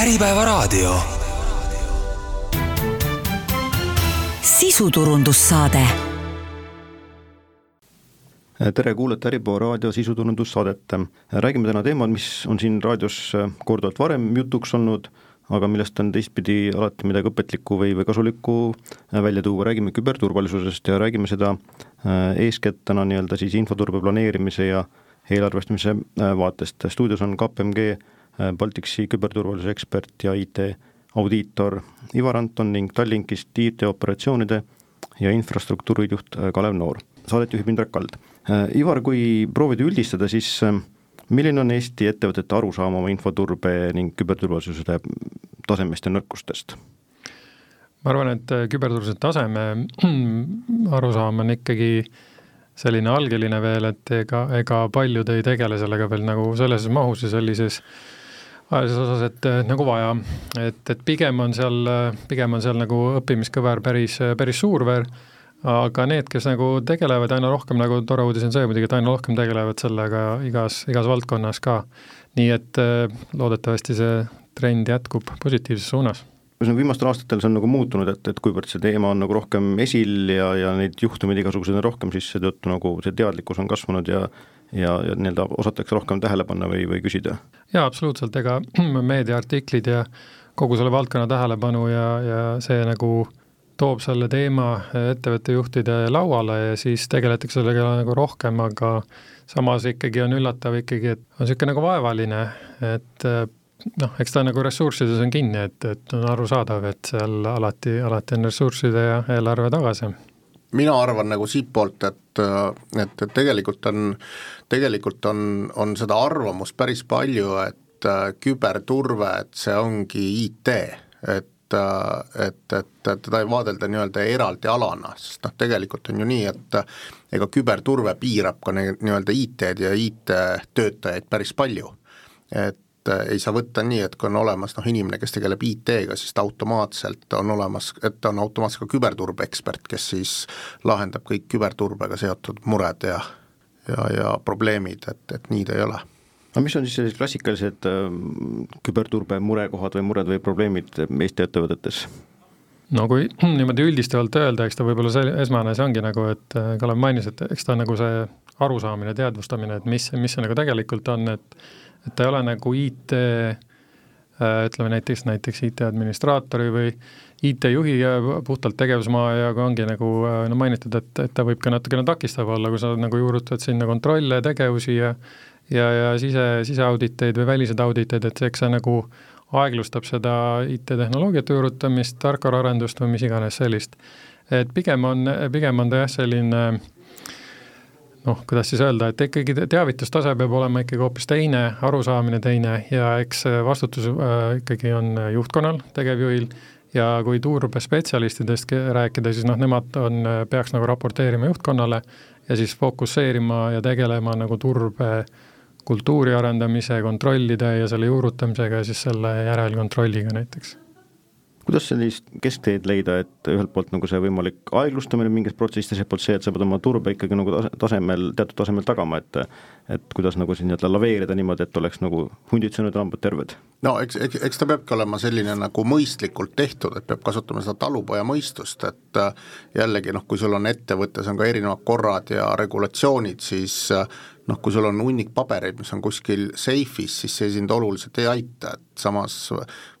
Äripäevaraadio. sisuturundussaade. tere, kuulate Äripäeva raadio sisuturundussaadet. räägime täna teemal, mis on siin raadios korduvalt varem jutuks olnud, aga millest on teistpidi alati midagi õpetlikku või, või kasulikku välja tuua, räägime küberturvalisusest ja räägime seda äh, eeskätt täna nii-öelda siis infoturbe planeerimise ja eelarvestamise äh, vaatest. stuudios on KPMG Äh, Baltiksi küberturvalisuse ekspert ja IT-audiitor Ivar Anton ning Tallinkist IT-operatsioonide ja infrastruktuuri juht äh, Kalev Noor. Saadet juhib Indrek Kald. Äh, Ivar, kui proovida üldistada, siis milline on Eesti ettevõtete arusaam oma infoturbe ning küberturvalisuse tasemest ja nõrkustest? ma arvan, et küberturvalisuse taseme arusaam on ikkagi selline algeline veel, et ega, ega paljud ei tegele sellega veel nagu selles mahus ja sellises äh, ajalises osas, et nagu vaja, et, et pigem on seal, pigem on seal nagu õppimiskõver päris, päris suur veel, aga need, kes nagu tegelevad aina rohkem, nagu tore uudis on see muidugi, et aina rohkem tegelevad sellega igas, igas valdkonnas ka. nii et loodetavasti see trend jätkub positiivses suunas. Ühesõnaga viimastel aastatel see on nagu muutunud, et, et kuivõrd see teema on nagu rohkem esil ja, ja neid juhtumeid igasuguseid on rohkem, siis seetõttu nagu see teadlikkus on kasvanud ja ja, ja nii-öelda osatakse rohkem tähele panna või, või küsida? jaa, absoluutselt, ega meediaartiklid ja kogu selle valdkonna tähelepanu ja, ja see nagu toob selle teema ettevõtte juhtide lauale ja siis tegeletakse sellega nagu rohkem, aga samas ikkagi on üllatav ikkagi, et on niisugune nagu vaevaline, et noh, eks ta nagu ressurssides on kinni, et, et on arusaadav, et seal alati, alati on ressursside ja eelarve tagasi mina arvan nagu siitpoolt, et, et, et tegelikult on, tegelikult on, on seda arvamust päris palju, et äh, küberturve, et see ongi IT, äh, et, et, et teda ei vaadelda nii-öelda eraldi alana, sest noh, tegelikult on ju nii, et ega küberturve piirab ka nii-öelda IT-d ja IT-töötajaid päris palju. et ei saa võtta nii, et kui on olemas noh, inimene, kes tegeleb IT-ga, siis ta automaatselt on olemas, et ta on automaatselt ka küberturbe ekspert, kes siis lahendab kõik küberturbega seotud mured ja ja, ja probleemid, et, et nii ta ei ole aga mis on siis sellised klassikalised äh, küberturbe murekohad või mured või probleemid Eesti ettevõtetes? no kui niimoodi üldistavalt öelda, eks ta võib-olla see esmane see ongi nagu, et äh, Kalev mainis, et eks ta nagu see arusaamine, teadvustamine, et mis, mis see nagu tegelikult on, et et ta ei ole nagu IT äh, ütleme näiteks, näiteks IT-administraatori või IT-juhi puhtalt tegevusmaa ja kui ongi nagu äh, no mainitud, et, et ta võib ka natukene takistav olla, kui sa nagu juurutad sinna kontrolle, tegevusi ja ja, ja sise, siseauditeid või väliseid auditeid, et eks see nagu aeglustab seda IT-tehnoloogiate juurutamist, tarkvaraarendust või mis iganes sellist. et pigem on, pigem on ta jah, selline äh, noh, kuidas siis öelda, et ikkagi teavitustase peab olema ikkagi hoopis teine, arusaamine teine ja eks vastutus äh, ikkagi on juhtkonnal, tegevjuhil, ja kui turbespetsialistidest rääkida, siis noh, nemad on, peaks nagu raporteerima juhtkonnale ja siis fokusseerima ja tegelema nagu turbe kultuuri arendamise, kontrollide ja selle juurutamisega ja siis selle järelkontrolliga näiteks kuidas sellist keskteed leida, et ühelt poolt nagu see võimalik aeglustamine mingis protsessis, teiselt poolt see, et sa pead oma turbe ikkagi nagu tasemel, teatud tasemel tagama, et et kuidas nagu siin nii-öelda laveerida niimoodi, et oleks nagu hundid söönud lambad terved? no eks, eks, eks ta peabki olema selline nagu mõistlikult tehtud, et peab kasutama seda talupoja mõistust, et äh, jällegi noh, kui sul on ettevõttes on ka erinevad korrad ja regulatsioonid, siis äh, noh, kui sul on hunnik pabereid, mis on kuskil seifis, siis see sind oluliselt ei aita, et samas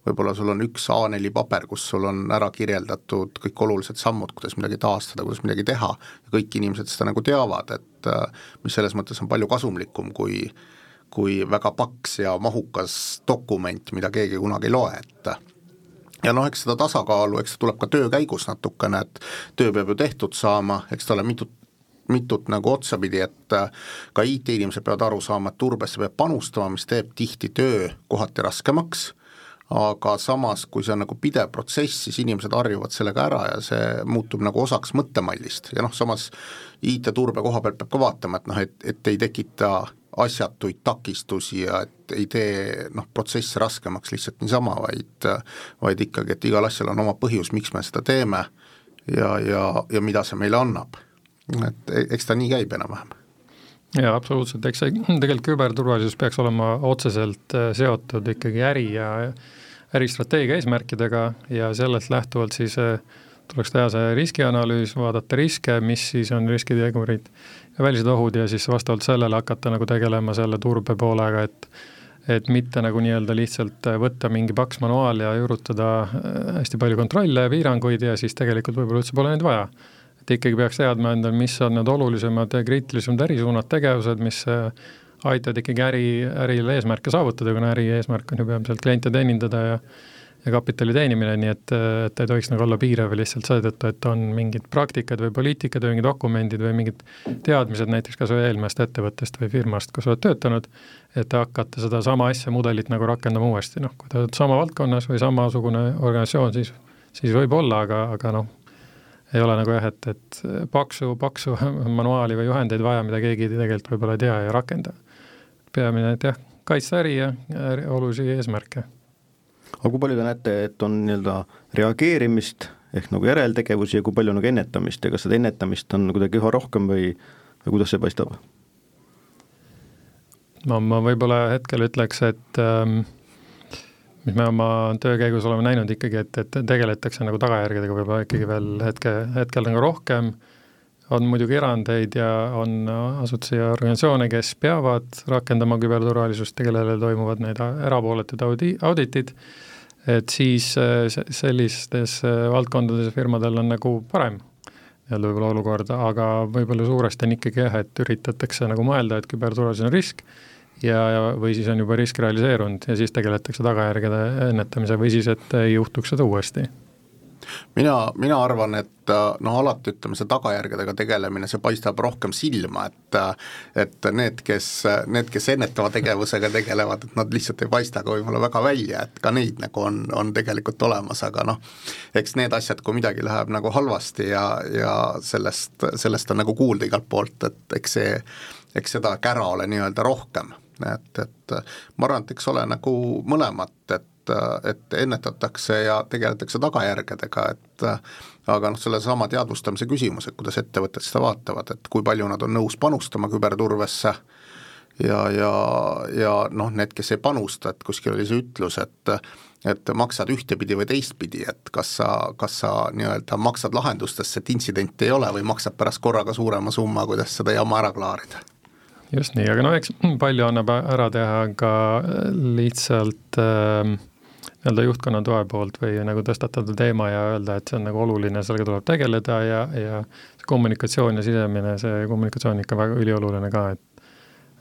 võib-olla sul on üks A4 paber, kus sul on ära kirjeldatud kõik olulised sammud, kuidas midagi taastada, kuidas midagi teha, kõik inimesed seda nagu teavad, et mis selles mõttes on palju kasumlikum kui kui väga paks ja mahukas dokument, mida keegi kunagi ei loe, et ja noh, eks seda tasakaalu, eks ta tuleb ka töö käigus natukene, et töö peab ju tehtud saama, eks ta ole mitut mitut nagu otsapidi, et äh, ka IT-inimesed peavad aru saama, et turbesse peab panustama, mis teeb tihti töö kohati raskemaks, aga samas, kui see on nagu pidev protsess, siis inimesed harjuvad sellega ära ja see muutub nagu osaks mõttemallist. Ja noh, samas IT-turbe koha pealt peab ka vaatama, et noh, et, et ei tekita asjatuid takistusi ja et ei tee noh, protsesse raskemaks lihtsalt niisama, vaid vaid ikkagi, et igal asjal on oma põhjus, miks me seda teeme ja, ja, ja mida see meile annab et e-, eks ta nii käib enam-vähem. Jaa, absoluutselt, eks see tegelikult küberturvalisus peaks olema otseselt äh, seotud ikkagi äri ja äristrateegia eesmärkidega ja sellelt lähtuvalt siis tuleks teha see riskianalüüs, vaadata riske, mis siis on riskitegurid ja välised ohud ja siis vastavalt sellele hakata nagu tegelema selle turbe poolega, et et mitte nagu nii-öelda lihtsalt võtta mingi paks manuaal ja juurutada hästi palju kontrolle ja piiranguid ja siis tegelikult võib-olla üldse pole neid vaja et ikkagi peaks teadma endal, mis on need olulisemad ja kriitilisemad ärisuunad, tegevused, mis äh, aitavad ikkagi äri, ärile eesmärke saavutada, kuna äri eesmärk on ju peamiselt kliente teenindada ja ja kapitali teenimine, nii et, et ei tohiks nagu olla piirav lihtsalt seetõttu, et on mingid praktikad või poliitikad või mingid dokumendid või mingid teadmised näiteks kas või eelmisest ettevõttest või firmast, kus oled töötanud, et hakata sedasama asja, mudelit nagu rakendama uuesti, noh, kui te olete sama valdkonnas või samasugune organisatsioon, siis siis võib-olla, aga, aga noh, ei ole nagu jah, et, et paksu, paksu manuaali või juhendeid vaja, mida keegi tegelikult võib-olla ei tea ja rakenda. peamine, et jah, kaitsta äri ja olulisi eesmärke. aga kui palju te näete, et on nii-öelda reageerimist ehk nagu järeltegevusi ja kui palju nagu ennetamist ja kas seda ennetamist on kuidagi üha rohkem või, või kuidas see paistab? no ma võib-olla hetkel ütleks, et ähm, mis me oma töö käigus oleme näinud ikkagi, et, et tegeletakse nagu tagajärgedega võib-olla ikkagi veel hetke, hetkel nagu rohkem, on muidugi erandeid ja on asutusi ja organisatsioone, kes peavad rakendama küberturvalisust ja kellele toimuvad need erapooletud audi-, auditid, et siis sellistes valdkondades firmadel on nagu parem nii-öelda võib-olla olukord, aga võib-olla suuresti on ikkagi jah, et üritatakse nagu mõelda, et küberturvalisus on risk ja, ja või siis on juba risk realiseerunud ja siis tegeletakse tagajärgede ennetamise või siis, et ei juhtuks seda uuesti. Mina, mina arvan, et noh, alati ütleme, see tagajärgedega tegelemine, see paistab rohkem silma, et et need, kes, need, kes ennetava tegevusega tegelevad, et nad lihtsalt ei paista ka võib-olla väga välja, et ka neid nagu on, on tegelikult olemas, aga noh, eks need asjad, kui midagi läheb nagu halvasti ja, ja sellest, sellest on nagu kuulda igalt poolt, et eks see, eks seda kära ole nii-öelda rohkem et, et ma arvan, et eks ole nagu mõlemat, et et ennetatakse ja tegeletakse tagajärgedega, et aga noh, sellesama teadvustamise küsimus, et kuidas ettevõtted seda vaatavad, et kui palju nad on nõus panustama küberturvesse ja, ja, ja noh, need, kes ei panusta, et kuskil oli see ütlus, et et maksad ühtepidi või teistpidi, et kas sa, kas sa nii-öelda maksad lahendustesse, et intsidenti ei ole, või maksad pärast korraga suurema summa, kuidas seda jama ära klaarida just nii, aga no eks palju annab ära teha ka lihtsalt äh, nii-öelda juhtkonna toe poolt või nagu tõstatada teema ja öelda, et see on nagu oluline, sellega tuleb tegeleda ja, ja kommunikatsioon ja sisemine, see kommunikatsioon on ikka väga ülioluline ka, et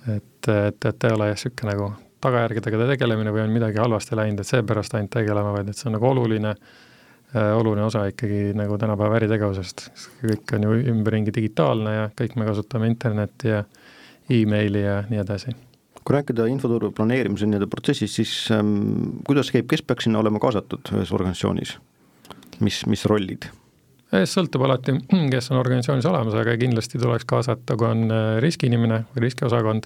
et, et, et ei ole jah, niisugune nagu tagajärgedega tegelemine või on midagi halvasti läinud, et seepärast ainult tegelema, vaid et see on nagu oluline äh,, oluline osa ikkagi nagu tänapäeva äritegevusest. kõik on ju ümberringi digitaalne ja kõik me kasutame internetti ja emaili ja nii edasi kui rääkida infoturu planeerimise nii-öelda protsessist, siis ähm, kuidas käib, kes peaks sinna olema kaasatud ühes organisatsioonis? mis, mis rollid? sõltub alati, kes on organisatsioonis olemas, aga kindlasti tuleks kaasata, kui on äh, riskiinimene või riskiosakond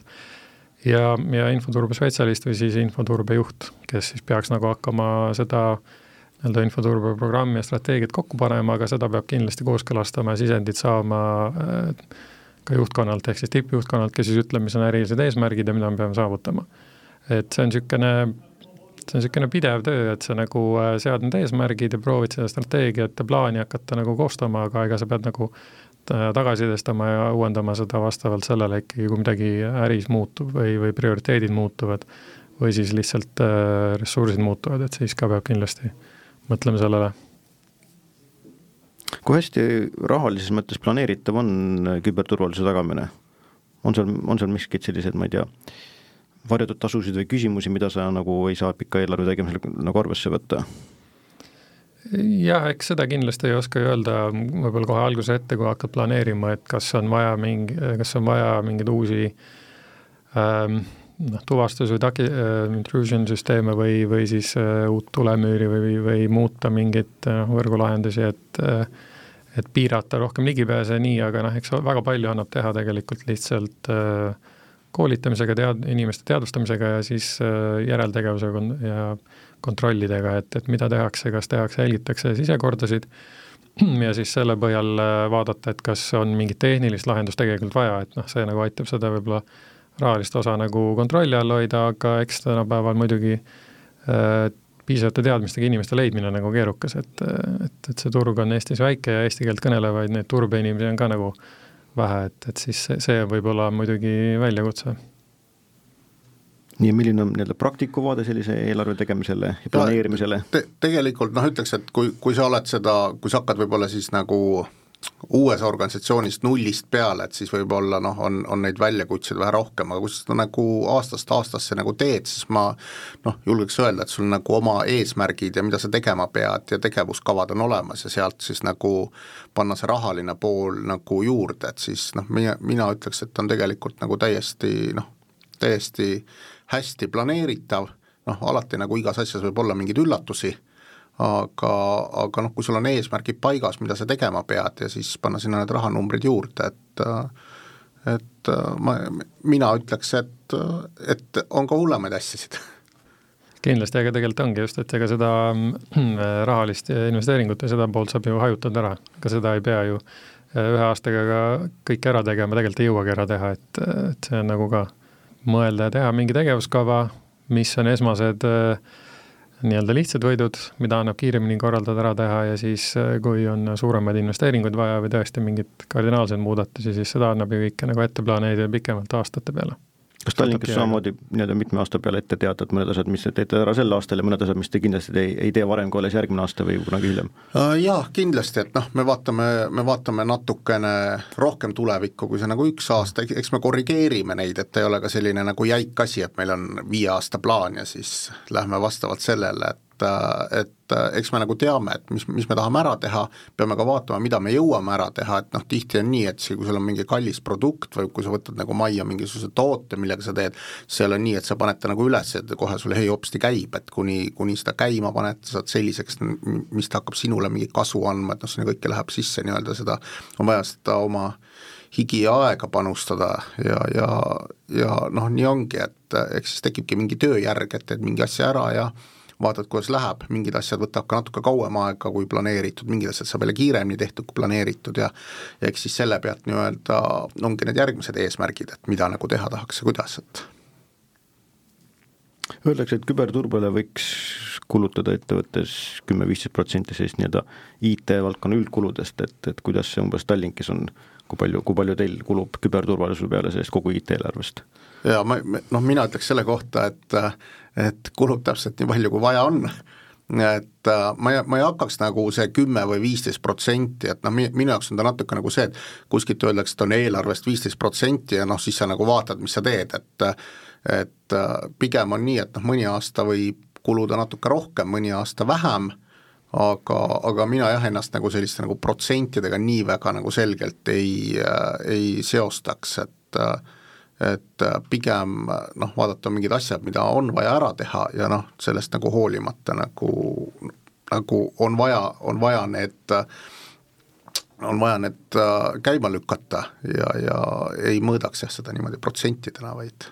ja, ja infoturbespetsialist või siis infoturbejuht, kes siis peaks nagu hakkama seda nii-öelda infoturbeprogrammi ja strateegiat kokku panema, aga seda peab kindlasti kooskõlastama ja sisendit saama äh, ka juhtkonnalt, ehk siis tippjuhtkonnalt, kes siis ütleb, mis on ärilised eesmärgid ja mida me peame saavutama. et see on niisugune, see on niisugune pidev töö, et sa nagu äh, sead need eesmärgid ja proovid seda strateegiat ja plaani hakata nagu koostama, aga ega sa pead nagu äh, tagasisidestama ja uuendama seda vastavalt sellele ikkagi, kui midagi äris muutub või, või prioriteedid muutuvad või siis lihtsalt äh, ressursid muutuvad, et siis ka peab kindlasti mõtlema sellele kui hästi rahalises mõttes planeeritav on küberturvalisuse tagamine? on seal, on seal miskid sellised, ma ei tea, varjatud tasusid või küsimusi, mida sa nagu ei saa pika eelarve tegemisel nagu arvesse võtta? jah, eks seda kindlasti ei oska öelda võib-olla kohe alguse ette, kui hakkad planeerima, et kas on vaja mingi, kas on vaja mingeid uusi ähm, noh, tuvastus- või tagi- äh,, intrusion süsteeme või, või siis äh, uut tulemüüri või, või muuta mingeid äh, võrgulahendusi, et äh, et piirata rohkem ligipääse, nii, aga noh, eks väga palju annab teha tegelikult lihtsalt äh, koolitamisega, tead-, inimeste teadvustamisega ja siis äh, järeltegevusega kon- ja kontrollidega, et, et mida tehakse, kas tehakse, jälgitakse sisekordasid ja siis selle põhjal vaadata, et kas on mingit tehnilist lahendust tegelikult vaja, et noh, see nagu aitab seda võib-olla rahalist osa nagu kontrolli all hoida, aga eks tänapäeval muidugi äh, piisavate teadmistega inimeste leidmine nagu keerukas, et, et, et see turg on Eestis väike ja eesti keelt kõnelevaid neid turbe inimesi on ka nagu vähe, et, et siis see, see võib olla muidugi väljakutse. nii, milline on nii-öelda praktiku vaade sellise eelarve tegemisele ja planeerimisele te,? tegelikult noh, ütleks, et kui, kui sa oled seda, kui sa hakkad võib-olla siis nagu uues organisatsioonis nullist peale, et siis võib-olla noh, on, on neid väljakutseid vähe rohkem, aga kui sa seda nagu aastast aastasse nagu teed, siis ma noh, julgeks öelda, et sul nagu oma eesmärgid ja mida sa tegema pead ja tegevuskavad on olemas ja sealt siis nagu panna see rahaline pool nagu juurde, et siis noh, mina, mina ütleks, et on tegelikult nagu täiesti noh, täiesti hästi planeeritav, noh alati nagu igas asjas võib olla mingeid üllatusi aga, aga noh, kui sul on eesmärgid paigas, mida sa tegema pead ja siis panna sinna need rahanumbrid juurde, et et ma, mina ütleks, et, et on ka hullemaid asjasid. Kindlasti, aga tegelikult ongi just, et ega seda rahalist investeeringut ja seda poolt saab ju hajutada ära, ka seda ei pea ju ühe aastaga ka kõike ära tegema, tegelikult ei jõuagi ära teha, et, et see on nagu ka mõelda ja teha mingi tegevuskava, mis on esmased äh, nii-öelda lihtsad võidud, mida annab kiiremini korraldada, ära teha ja siis, äh, kui on suuremaid investeeringuid vaja või tõesti mingeid kardinaalseid muudatusi, siis seda annab ju kõike nagu ette planeerida pikemalt aastate peale kas Tallinkis samamoodi nii-öelda mitme aasta peale ette teada, et mõned asjad, mis te teete ära sel aastal ja mõned asjad, mis te kindlasti ei, ei tee varem kui alles järgmine aasta või kunagi hiljem? Äh, jah, kindlasti, et noh, me vaatame, me vaatame natukene rohkem tulevikku, kui see nagu üks aasta, eks me korrigeerime neid, et ei ole ka selline nagu jäik asi, et meil on viie aasta plaan ja siis lähme vastavalt sellele, et et, et eks me nagu teame, et mis, mis me tahame ära teha, peame ka vaatama, mida me jõuame ära teha, et noh, tihti on nii, et see, kui sul on mingi kallis produkt või kui sa võtad nagu majja mingisuguse toote, millega sa teed, ei ole nii, et sa paned ta nagu üles, et kohe sul hei hopsti käib, et kuni, kuni seda käima paned, sa saad selliseks, mis ta hakkab sinule mingit kasu andma, et noh, sinna kõike läheb sisse nii-öelda seda, on vaja seda oma higi ja aega panustada ja, ja, ja noh, nii ongi, et eks siis tekibki mingi tööjärg, et teed mingi asja ära ja vaatad, kuidas läheb, mingid asjad võtab ka natuke kauem aega kui planeeritud, mingid asjad saab jälle kiiremini tehtud kui planeeritud ja ja eks siis selle pealt nii-öelda ongi need järgmised eesmärgid, et mida nagu teha tahaks ja kuidas, et Öeldakse, et küberturbele võiks kulutada ettevõttes kümme-viisteist protsenti sellist nii-öelda IT-valdkonna üldkuludest, et, et kuidas see umbes Tallinkis on, kui palju, kui palju teil kulub küberturvalisuse peale sellest kogu IT-eelarvest? jaa, ma, noh mina ütleks selle kohta, et et kulub täpselt nii palju, kui vaja on. Et äh, ma ei, ma ei hakkaks nagu see kümme või viisteist protsenti, et noh, minu jaoks on ta natuke nagu see, et kuskilt öeldakse, et on eelarvest viisteist protsenti ja noh, siis sa nagu vaatad, mis sa teed, et et äh, pigem on nii, et noh, mõni aasta võib kuluda natuke rohkem, mõni aasta vähem, aga, aga mina jah, ennast nagu selliste nagu protsentidega nii väga nagu selgelt ei, äh, ei seostaks, et äh, et äh, pigem noh, vaadata mingid asjad, mida on vaja ära teha ja noh, sellest nagu hoolimata nagu, nagu on vaja, on vaja need on vaja need äh, käima lükata ja, ja ei mõõdaks jah, seda niimoodi protsentidena, vaid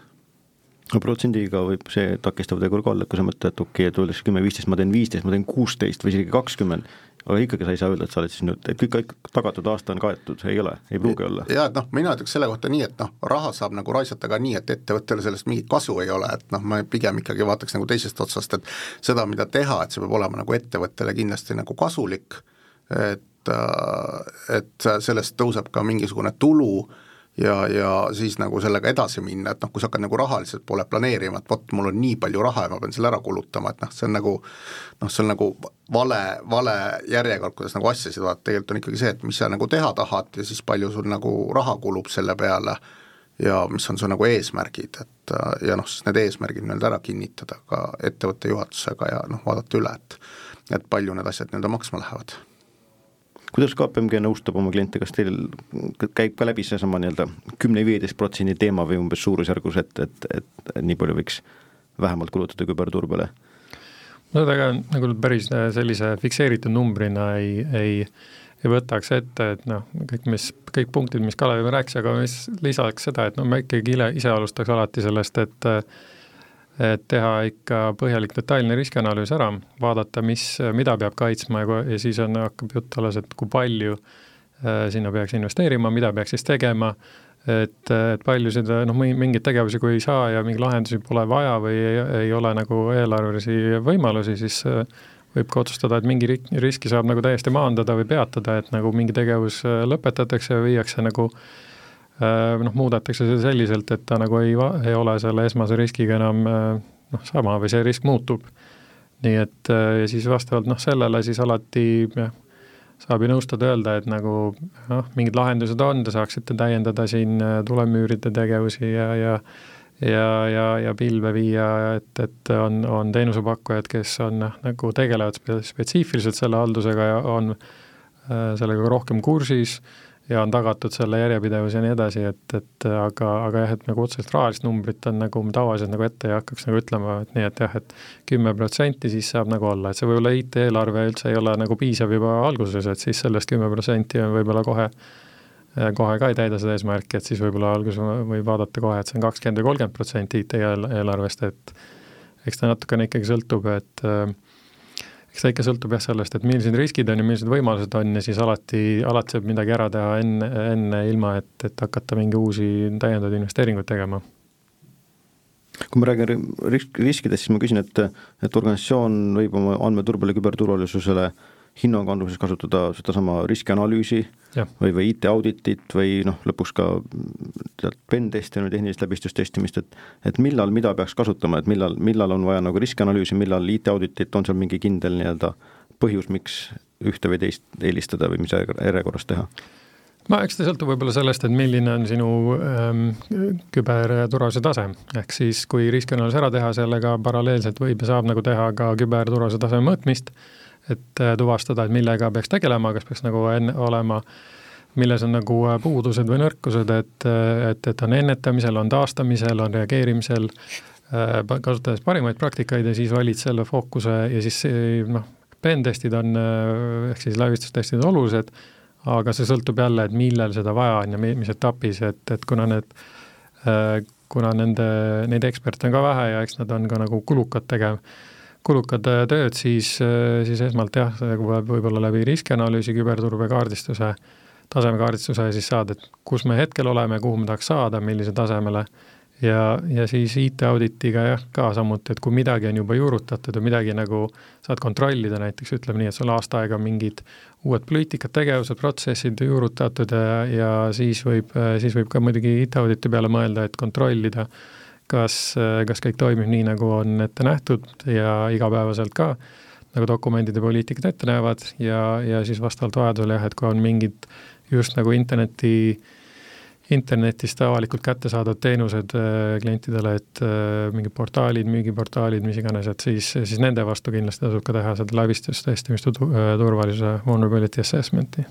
no protsendiga võib see takistav tegur ka olla, kui sa mõtled, et okei okay,, et öeldakse kümme, viisteist, ma teen viisteist, ma teen kuusteist või isegi kakskümmend, aga ikkagi sa ei saa öelda, et sa oled siis nüüd, et kõik tagatud aasta on kaetud, ei ole, ei pruugi olla. jaa, et noh, mina ütleks selle kohta nii, et noh, raha saab nagu raisata ka nii, et ettevõttele sellest mingit kasu ei ole, et noh, ma pigem ikkagi vaataks nagu teisest otsast, et seda, mida teha, et see peab olema nagu ettevõttele kindlasti nagu kasulik, et, et sellest tõuseb ka mingisugune tulu ja, ja siis nagu sellega edasi minna, et noh, kui sa hakkad nagu rahaliselt poole planeerima, et vot, mul on nii palju raha ja ma pean selle ära kulutama, et noh, see on nagu noh, see on nagu vale, vale järjekord, kuidas nagu asjasid vaadata, tegelikult on ikkagi see, et mis sa nagu teha tahad ja siis palju sul nagu raha kulub selle peale ja mis on su nagu eesmärgid, et ja noh, siis need eesmärgid nii-öelda ära kinnitada ka ettevõtte juhatusega ja noh, vaadata üle, et et palju need asjad nii-öelda maksma lähevad kuidas KPMG nõustab oma kliente, kas teil käib ka läbi seesama nii-öelda kümne-viieteist protsendi teema või umbes suurusjärgus, et, et, et, nii palju võiks vähemalt kulutada küberturbele? no ega nagu päris sellise fikseeritud numbrina ei, ei, ei võtaks ette, et noh, kõik, mis, kõik punktid, mis Kalev rääkis, aga mis lisaks seda, et no ma ikkagi ise alustaks alati sellest, et et teha ikka põhjalik detailne riskianalüüs ära, vaadata, mis, mida peab kaitsma ja, ja siis on, hakkab jutt alles, et kui palju äh, sinna peaks investeerima, mida peaks siis tegema et, et paljusid noh, mingeid tegevusi, kui ei saa ja mingeid lahendusi pole vaja või ei, ei ole nagu eelarvelisi võimalusi, siis võib ka otsustada, et mingi riski saab nagu täiesti maandada või peatada, et nagu mingi tegevus lõpetatakse või viiakse nagu noh, muudetakse see selliselt, et ta nagu ei, ei ole selle esmase riskiga enam noh, sama või see risk muutub. nii et ja siis vastavalt noh, sellele siis alati jah, saab ju nõustada, öelda, et nagu noh, mingid lahendused on, te saaksite täiendada siin äh, tulemüüride tegevusi ja, ja ja, ja, ja pilve viia, et, et on, on teenusepakkujad, kes on noh, nagu tegelevad spetsiifiliselt selle haldusega ja on äh, sellega rohkem kursis ja on tagatud selle järjepidevus ja nii edasi, et, et aga, aga jah, et nagu otsest rahalist numbrit on nagu tavaliselt nagu ette ei hakkaks nagu ütlema, et nii, et jah, et kümme protsenti siis saab nagu olla, et see võib-olla IT-eelarve üldse ei ole nagu piisav juba alguses, et siis sellest kümme protsenti on võib-olla kohe kohe ka ei täida seda eesmärki, et siis võib-olla alguses võib vaadata kohe, et see on kakskümmend või kolmkümmend protsenti IT-eelarvest, et eks ta natukene ikkagi sõltub, et äh, eks ta ikka sõltub jah sellest, et millised riskid on ja millised võimalused on ja siis alati, alati saab midagi ära teha enne, enne ilma, et, et hakata mingi uusi täiendavaid investeeringuid tegema. kui ma räägin risk, riskidest, siis ma küsin, et, et organisatsioon võib oma andmeturbele, küberturvalisusele äh, hinnangu andmises kasutada sedasama riskianalüüsi ja. või, või IT-auditit või noh, lõpuks ka tead, pen-testi või tehnilist läbistustestimist, et et millal mida peaks kasutama, et millal, millal on vaja nagu riskianalüüsi, millal IT-auditit, on seal mingi kindel nii-öelda põhjus, miks ühte või teist eelistada või mis järjekorras teha? no eks ta sõltub võib-olla sellest, et milline on sinu ähm, küberturvalisuse tase, ehk siis kui riskianalüüs ära teha, sellega paralleelselt võib ja saab nagu teha ka küberturvalisuse taseme mõõtmist et äh, tuvastada, et millega peaks tegelema, kas peaks nagu enne olema, milles on nagu äh, puudused või nõrkused, et, äh, et, et on ennetamisel, on taastamisel, on reageerimisel, kasutades parimaid praktikaid ja siis valid selle fookuse ja siis noh, pen-testid on ehk siis lävistustestid olulised, aga see sõltub jälle, et millal seda vaja on ja mis etapis, et, et kuna need kuna nende, neid eksperte on ka vähe ja eks nad on ka nagu kulukad tegema kulukad äh, tööd, siis, äh, siis esmalt jah, võib-olla läbi riskianalüüsi, küberturbe kaardistuse, tasemekaardistuse siis saada, et kus me hetkel oleme, kuhu me tahaks saada, millise tasemele, ja, ja siis IT-auditiga jah, ka samuti, et kui midagi on juba juurutatud ja midagi nagu saad kontrollida, näiteks ütleme nii, et sul aasta aega mingid uued poliitikad, tegevused, protsessid juurutatud ja, ja siis võib, siis võib ka muidugi IT-auditi peale mõelda, et kontrollida. äh, kas, kas kõik toimib nii, nagu on ette nähtud ja igapäevaselt ka, nagu dokumendid ja poliitikad ette näevad ja, ja siis vastavalt vajadusele jah, et kui on mingid just nagu interneti, internetist avalikult kättesaadavad teenused äh, klientidele, et äh, mingid portaalid, müügiportaalid, mis iganes, et siis, siis nende vastu kindlasti tasub ka teha seda läbistustestimist, turvalisuse vulnerability assessment'i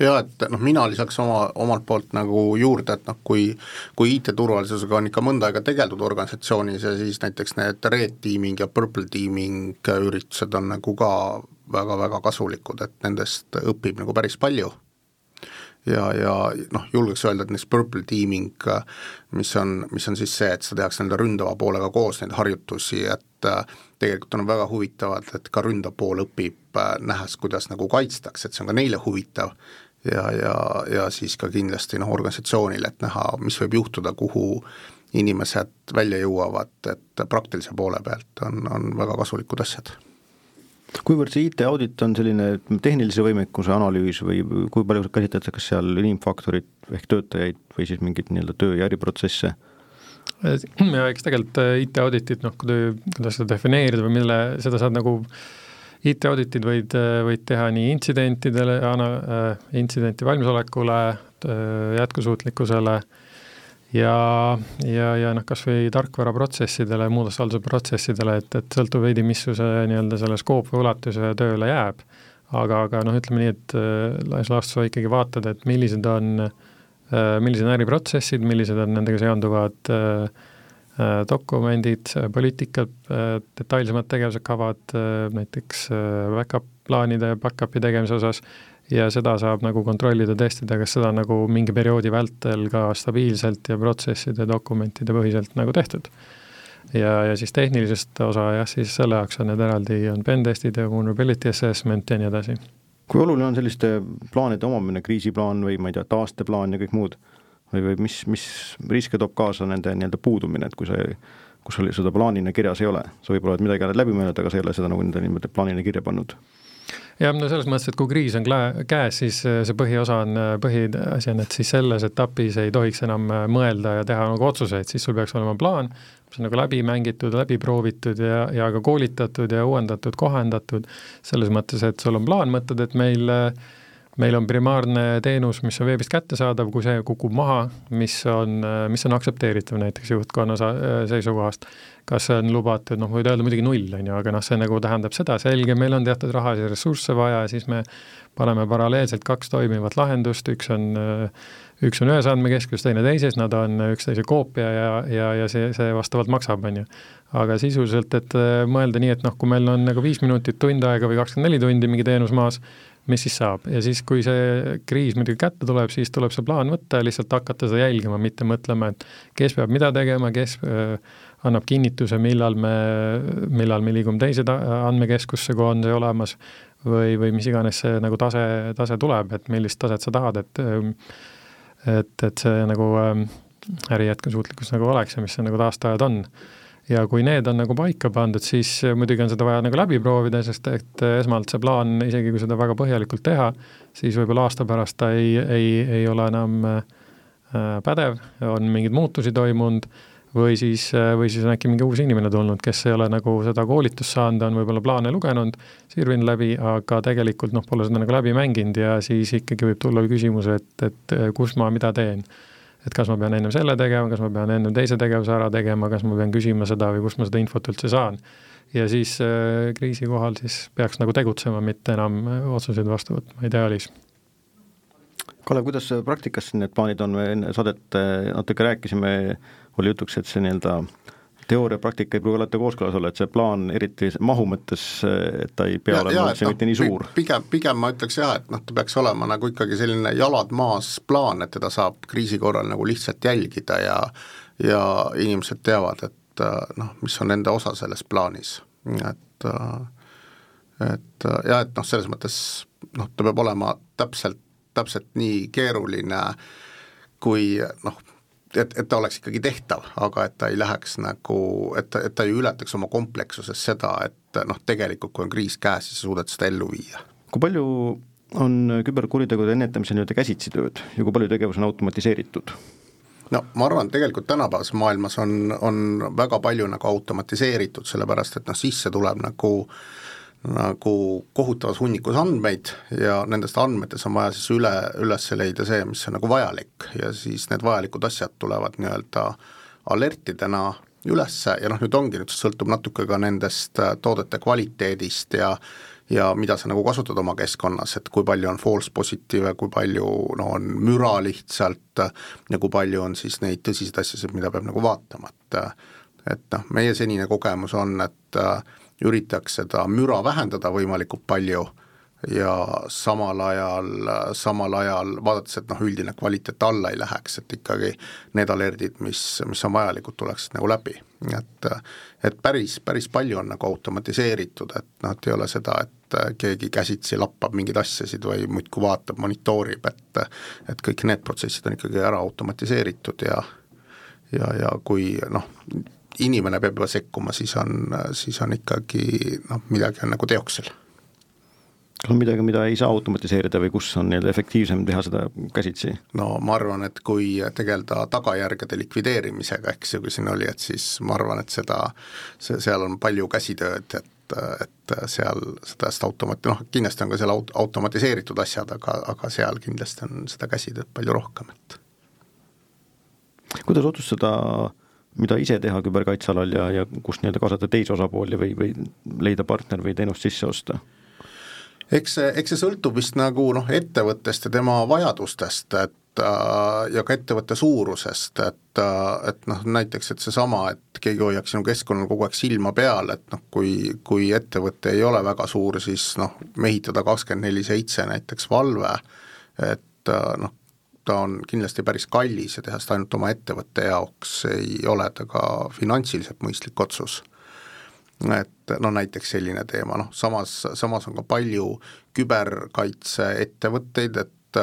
jaa, et noh, mina lisaks oma, omalt poolt nagu juurde, et noh, kui kui IT-turvalisusega on ikka mõnda aega tegeldud organisatsioonis ja siis näiteks need red teaming ja purple teaming üritused on nagu ka väga-väga kasulikud, et nendest õpib nagu päris palju. Ja, ja noh, julgeks öelda, et näiteks purple teaming, mis on, mis on siis see, et seda tehakse nii-öelda ründava poolega koos, neid harjutusi, et tegelikult on väga huvitavad, et ka ründav pool õpib, nähes, kuidas nagu kaitstakse, et see on ka neile huvitav ja, ja, ja siis ka kindlasti noh, organisatsioonile, et näha, mis võib juhtuda, kuhu inimesed välja jõuavad, et praktilise poole pealt on, on väga kasulikud asjad kuivõrd see IT-audit on selline tehnilise võimekuse analüüs või kui palju käsitletakse kas seal inimfaktorit ehk töötajaid või siis mingeid nii-öelda töö ja äriprotsesse? ja eks tegelikult IT-auditit noh, kuidas seda defineerida või mille, seda saad nagu äh, IT-auditid võid, võid teha nii intsidentidele, äh, intsidenti valmisolekule, äh, jätkusuutlikkusele ja, ja, ja noh, kas või tarkvaraprotsessidele, muudatushalduse protsessidele, et, et sõltub veidi, missuguse nii-öelda selle skoop või ulatus tööle jääb. aga, aga noh, ütleme nii, et äh, laias laastus sa ikkagi vaatad, et millised on, millised on äriprotsessid, millised on nendega seonduvad äh, Äh, dokumendid, äh, poliitikad, äh, detailsemad tegevused, kavad näiteks back-up plaanide back-up'i tegemise osas ja seda saab nagu kontrollida, testida, kas seda nagu mingi perioodi vältel ka stabiilselt ja protsesside, dokumentide põhiselt nagu tehtud. ja, ja siis tehnilisest osa jah, siis selle jaoks on need eraldi, on pen-testid ja vulnerability assessment ja nii edasi kui oluline on selliste plaanide omamine, kriisiplaan või ma ei tea, taasteplaan ja kõik muud? Või, või mis, mis riske toob kaasa nende nii-öelda puudumine, et kui see, kus oli seda plaanina kirjas ei ole, sa võib-olla oled midagi läbi mõelnud, aga sa ei ole seda nagu enda niimoodi plaanina kirja pannud. Jah, no selles mõttes, et kui kriis on käes, siis äh, see põhiosa on, äh, põhiasi on, et siis selles etapis ei tohiks enam äh, mõelda ja teha nagu otsuseid, siis sul peaks olema plaan, mis on nagu läbi mängitud, läbi proovitud ja, ja ka koolitatud ja uuendatud, kohendatud, selles mõttes, et sul on plaan, mõtled, et meil meil on primaarne teenus, mis on veebist kättesaadav, kui see kukub maha, mis on, mis on aktsepteeritav näiteks juhtkonna seisukohast kas see on lubatud, noh, võid öelda muidugi null, on ju, aga noh, see nagu tähendab seda, selge, meil on teatud rahalisi ressursse vaja ja siis me paneme paralleelselt kaks toimivat lahendust, üks on, üks on ühes andmekeskuses, teine teises, nad on üksteise koopia ja, ja, ja see, see vastavalt maksab, on ju. aga sisuliselt, et mõelda nii, et noh, kui meil on nagu viis minutit, tund aega või kakskümmend neli tundi mingi teenus maas, mis siis saab ja siis, kui see kriis muidugi kätte tuleb, siis tuleb see plaan võtta ja lihtsalt hakata seda jälgima, mitte mõtlema, et kes peab mida tegema, kes äh, annab kinnituse, millal me, millal me liigume teise andmekeskusse, kui on see olemas, või, või mis iganes see nagu tase, tase tuleb, et millist taset sa tahad, et et, et see nagu ähm, äri jätkusuutlikkus nagu oleks ja mis see nagu taastajad on. Ja kui need on nagu paika pandud, siis muidugi on seda vaja nagu läbi proovida, sest et esmalt see plaan, isegi kui seda väga põhjalikult teha, siis võib-olla aasta pärast ta ei, ei, ei ole enam äh, pädev, on mingeid muutusi toimunud või siis, või siis on äkki mingi uus inimene tulnud, kes ei ole nagu seda koolitust saanud, on võib-olla plaane lugenud, sirvinud läbi, aga tegelikult noh, pole seda nagu läbi mänginud ja siis ikkagi võib tulla küsimus, et, et kus ma mida teen. Et kas ma pean ennem selle tegema, kas ma pean ennem teise tegevuse ära tegema, kas ma pean küsima seda või kust ma seda infot üldse saan. ja siis äh, kriisi kohal siis peaks nagu tegutsema, mitte enam otsuseid vastu võtma. Ideaalis Kalev, kuidas praktikas need plaanid on, me enne saadet äh, natuke rääkisime oli jutuks, et see nii-öelda teooria, praktika ei pruugi alati kooskõlas olla, et see plaan eriti mahu mõttes, et ta ei pea ja, olema üldse no, mitte nii suur. pigem, pigem ma ütleks jah, et noh, ta peaks olema nagu ikkagi selline jalad maas plaan, et teda saab kriisi korral nagu lihtsalt jälgida ja ja inimesed teavad, et noh, mis on nende osa selles plaanis, et et ja et noh, selles mõttes noh, ta peab olema täpselt, täpselt nii keeruline, kui noh, et, et ta oleks ikkagi tehtav, aga et ta ei läheks nagu, et et ta ei ületaks oma komplekssuses seda, et noh, tegelikult kui on kriis käes, siis sa suudad seda ellu viia. kui palju on küberkuritegude ennetamisel nii-öelda käsitsi tööd ja kui palju tegevus on automatiseeritud? no ma arvan, tegelikult tänapäevases maailmas on, on väga palju nagu automatiseeritud, sellepärast et noh, sisse tuleb nagu äh, nagu kohutavas hunnikus andmeid ja nendest andmetest on vaja siis üle, üles leida see, mis on nagu vajalik. Ja siis need vajalikud asjad tulevad nii-öelda alertidena ülesse ja noh, nüüd ongi, nüüd sõltub natuke ka nendest äh, toodete kvaliteedist ja ja mida sa nagu kasutad oma keskkonnas, et kui palju on false positiive, kui palju no on müra lihtsalt ja kui palju on siis neid tõsiseid asjasid, mida peab nagu vaatama, et et noh, meie senine kogemus on, et äh, üritaks seda müra vähendada võimalikult palju ja samal ajal, samal ajal vaadates, et noh, üldine kvaliteet alla ei läheks, et ikkagi need alerdid, mis, mis on vajalikud, tuleksid nagu läbi. et, et päris, päris palju on nagu automatiseeritud, et noh, et ei ole seda, et keegi käsitsi lappab mingeid asjasid või muudkui vaatab, monitoorib, et et kõik need protsessid on ikkagi ära automatiseeritud ja ja, ja kui noh, inimene peab juba sekkuma, siis on, siis on ikkagi noh, midagi on nagu teoksel. kas on midagi, mida ei saa automatiseerida või kus on nii-öelda efektiivsem teha seda käsitsi? no ma arvan, et kui tegeleda tagajärgede likvideerimisega, eks ju, kui siin oli, et siis ma arvan, et seda, see, seal on palju käsitööd, et et seal sellest automati-, noh, kindlasti on ka seal aut-, automatiseeritud asjad, aga, aga seal kindlasti on seda käsitööd palju rohkem, et kuidas otsustada äh, mida ise teha küberkaitsealal ja, ja kus nii-öelda kaasata teisi osapooli või, või leida partner või teenust sisse osta? eks see, eks see sõltub vist nagu noh, ettevõttest ja tema vajadustest, et äh, ja ka ettevõtte suurusest, et, äh, et noh, näiteks et seesama, et keegi hoiaks sinu keskkonnal kogu aeg silma peal, et noh, kui, kui ettevõte ei ole väga suur, siis noh, mehitada kakskümmend neli seitse näiteks valve, et äh, noh, ta on kindlasti päris kallis ja teha seda ainult oma ettevõtte jaoks ei ole ta ka finantsiliselt mõistlik otsus. et no näiteks selline teema, noh samas, samas on ka palju küberkaitseettevõtteid, et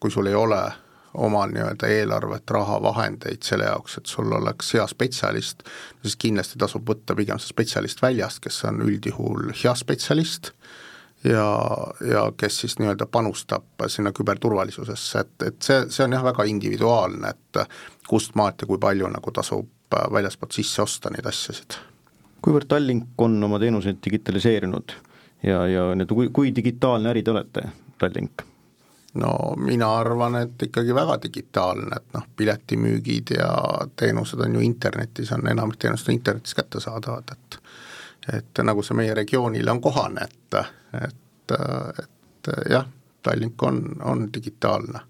kui sul ei ole omal nii-öelda eelarvet, raha, vahendeid selle jaoks, et sul oleks hea spetsialist, siis kindlasti tasub võtta pigem see spetsialist väljast, kes on üldjuhul hea spetsialist ja, ja kes siis nii-öelda panustab sinna küberturvalisusesse, et, et see, see on jah, väga individuaalne, et kust maalt ja kui palju nagu tasub väljaspoolt sisse osta neid asjasid. kuivõrd Tallink on oma teenuseid digitaliseerinud ja, ja nii-öelda kui, kui digitaalne äri te olete, Tallink? no mina arvan, et ikkagi väga digitaalne, et noh, piletimüügid ja teenused on ju internetis, on enamik teenused on internetis kättesaadavad, et et nagu see meie regioonile on kohane, et, et, et jah, Tallink on, on digitaalne.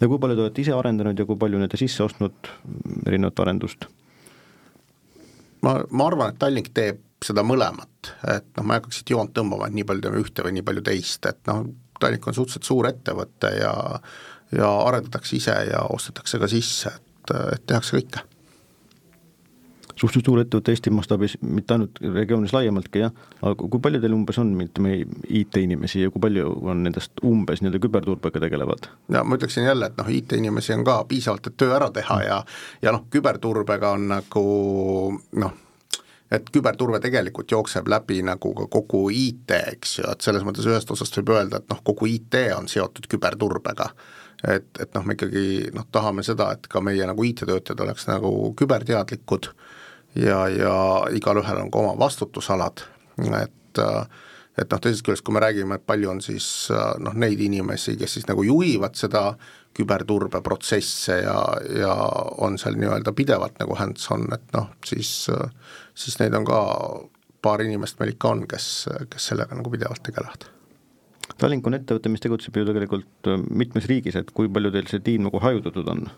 ja kui palju te olete ise arendanud ja kui palju olete sisse ostnud erinevat arendust? ma, ma arvan, et Tallink teeb seda mõlemat, et noh, ma ei hakkaks siit joont tõmbama, et nii palju teeme ühte või nii palju teist, et noh, Tallink on suhteliselt suur ettevõte ja ja arendatakse ise ja ostetakse ka sisse, et, et tehakse kõike. Suhteliselt suur ettevõte Eesti mastaabis, mitte ainult regioonis laiemaltki jah, aga kui palju teil umbes on, ütleme, IT-inimesi ja kui palju on nendest umbes nii-öelda küberturbega tegelevad? ja ma ütleksin jälle, et noh, IT-inimesi on ka piisavalt, et töö ära teha ja ja noh, küberturbega on nagu noh, et küberturve tegelikult jookseb läbi nagu ka kogu IT, eks ju, et selles mõttes ühest osast võib öelda, et noh, kogu IT on seotud küberturbega. et, et noh, me ikkagi noh, tahame seda, et ka meie nagu IT-töötajad oleks nagu küberteadlikud ja, ja igalühel on ka oma vastutusalad, et et noh, teisest küljest, kui me räägime, et palju on siis noh, neid inimesi, kes siis nagu juhivad seda küberturbeprotsesse ja, ja on seal nii-öelda pidevalt nagu hands-on, et noh, siis siis neid on ka paar inimest meil ikka on, kes, kes sellega nagu pidevalt tegelevad. Tallink on ettevõte, mis tegutseb ju tegelikult äh, mitmes riigis, et kui palju teil see tiim nagu hajutatud on?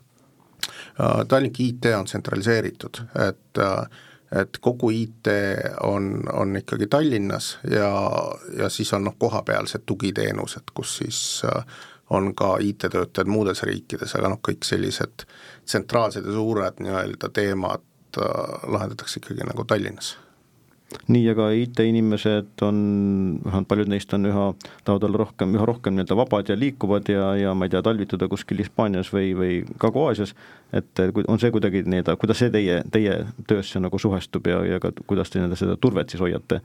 Äh, Tallinki IT on tsentraliseeritud, et äh, et kogu IT on, on ikkagi Tallinnas ja, ja siis on noh, kohapealsed tugiteenused, kus siis on ka IT-töötajad muudes riikides, aga noh, kõik sellised tsentraalsed ja suured nii-öelda teemad Äh, lahendatakse ikkagi nagu Tallinnas nii, aga IT-inimesed on, vähemalt paljud neist on üha, tahavad olla rohkem, üha rohkem nii-öelda vabad ja liikuvad ja, ja ma ei tea, talvitada kuskil Hispaanias või, või Kagu-Aasias, et on see kuidagi nii-öelda, kuidas see teie, teie töösse nagu suhestub ja, ja ka kuidas te nii-öelda seda turvet siis hoiate?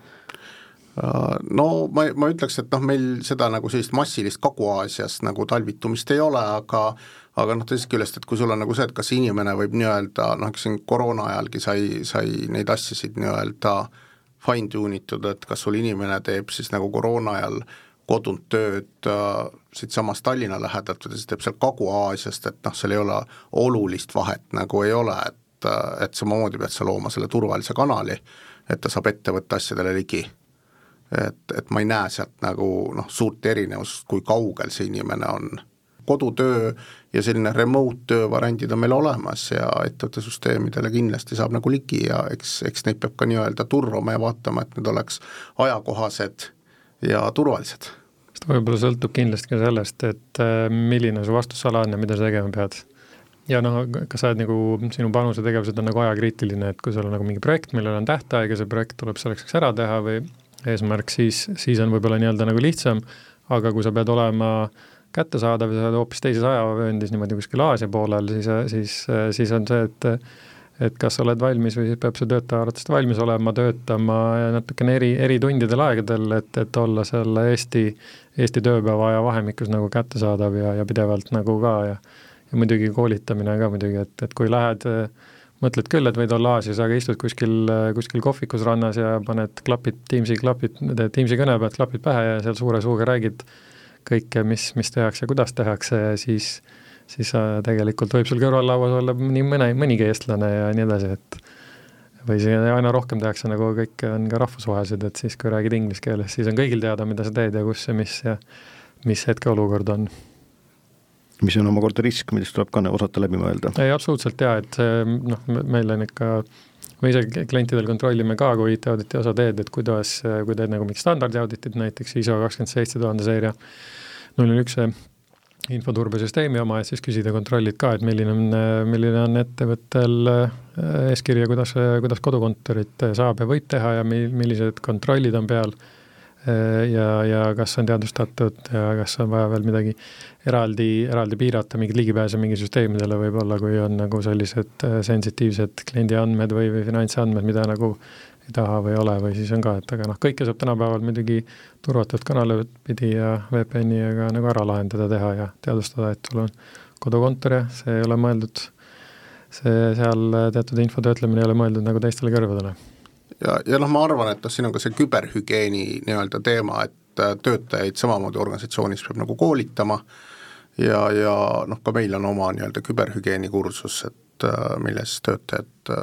Äh, no ma, ma ütleks, et noh, meil seda nagu sellist massilist Kagu-Aasias nagu talvitumist ei ole, aga aga noh, teisest küljest, et kui sul on nagu see, et kas inimene võib nii-öelda noh, eks siin koroona ajalgi sai, sai neid asjasid nii-öelda fine tune itud, et kas sul inimene teeb siis nagu koroona ajal kodunt tööd äh, siitsamast Tallinna lähedalt või ta siis teeb seal Kagu-Aasiast, et noh, seal ei ole olulist vahet nagu ei ole, et äh, et samamoodi pead sa looma selle turvalise kanali, et ta saab ettevõtte asjadele ligi. et, et ma ei näe sealt nagu noh, suurt erinevust, kui kaugel see inimene on kodutöö ja selline remote töö variandid on meil olemas ja ettevõtte süsteemidele kindlasti saab nagu ligi ja eks, eks neid peab ka nii-öelda turvama ja vaatama, et need oleks ajakohased ja turvalised. sest võib-olla sõltub kindlasti ka sellest, et äh, milline su vastusala on ja mida sa tegema pead. ja noh, kas sa oled nagu, sinu panuse tegevused on nagu ajakriitiline, et kui sul on nagu mingi projekt, millel on tähtaeg ja see projekt tuleb selleks ära teha või eesmärk, siis, siis on võib-olla nii-öelda nagu lihtsam, aga kui sa pead olema äh, kättesaadav ja sa oled hoopis teises ajavööndis niimoodi kuskil Aasia poolel, siis, siis, siis on see, et et kas sa oled valmis või siis peab see töötaja arvatavasti valmis olema töötama natukene eri, eri tundidel aegadel, et, et olla selle Eesti, Eesti tööpäeva aja vahemikus nagu kättesaadav ja, ja pidevalt nagu ka ja ja muidugi koolitamine ka muidugi, et, et kui lähed, mõtled küll, et võid olla Aasias, aga istud kuskil, kuskil kohvikus rannas ja paned klapid, Teamsi klapid, Teamsi kõne pealt klapid pähe ja seal suure suuga räägid kõike, mis, mis tehakse, kuidas tehakse ja siis, siis äh, tegelikult võib sul kõrvallauas olla nii mõne, mõnigi eestlane ja nii edasi, et või see aina rohkem tehakse nagu kõik on ka rahvusvahelised, et siis kui räägid inglise keeles, siis on kõigil teada, mida sa teed ja kus ja mis ja mis hetkeolukord on. mis on omakorda risk, millest tuleb ka osata läbi mõelda. ei, absoluutselt jaa, et see noh, meil on ikka me ise klientidel kontrollime ka, kui IT-auditi osa teed, et kuidas, kui teed nagu mingit standardiauditit, näiteks ISO kakskümmend seitse tuhande seeria, null üks infoturbesüsteemi oma, et siis küsida, kontrollid ka, et milline on, milline on ettevõttel, eeskirja, kuidas, kuidas kodukontorit saab ja võib teha ja mi-, millised kontrollid on peal ja, ja kas on teadvustatud ja kas on vaja veel midagi eraldi, eraldi piirata, mingit ligipääsu mingi süsteemidele võib-olla, kui on nagu sellised sensitiivsed kliendi andmed või, või finantsandmed, mida nagu ei taha või ei ole või siis on ka, et aga noh, kõike saab tänapäeval muidugi turvatud kanalit pidi ja VPN-iga nagu ära lahendada, teha ja teadvustada, et sul on kodukontor ja see ei ole mõeldud, see seal teatud info töötlemine ei ole mõeldud nagu teistele kõrvadele. Ja, ja noh, ma arvan, et noh, siin on ka see küberhügieeni nii-öelda teema, et töötajaid samamoodi organisatsioonis peab nagu koolitama. Ja, ja noh, ka meil on oma nii-öelda küberhügieeni kursus, et Äh, milles töötajad äh,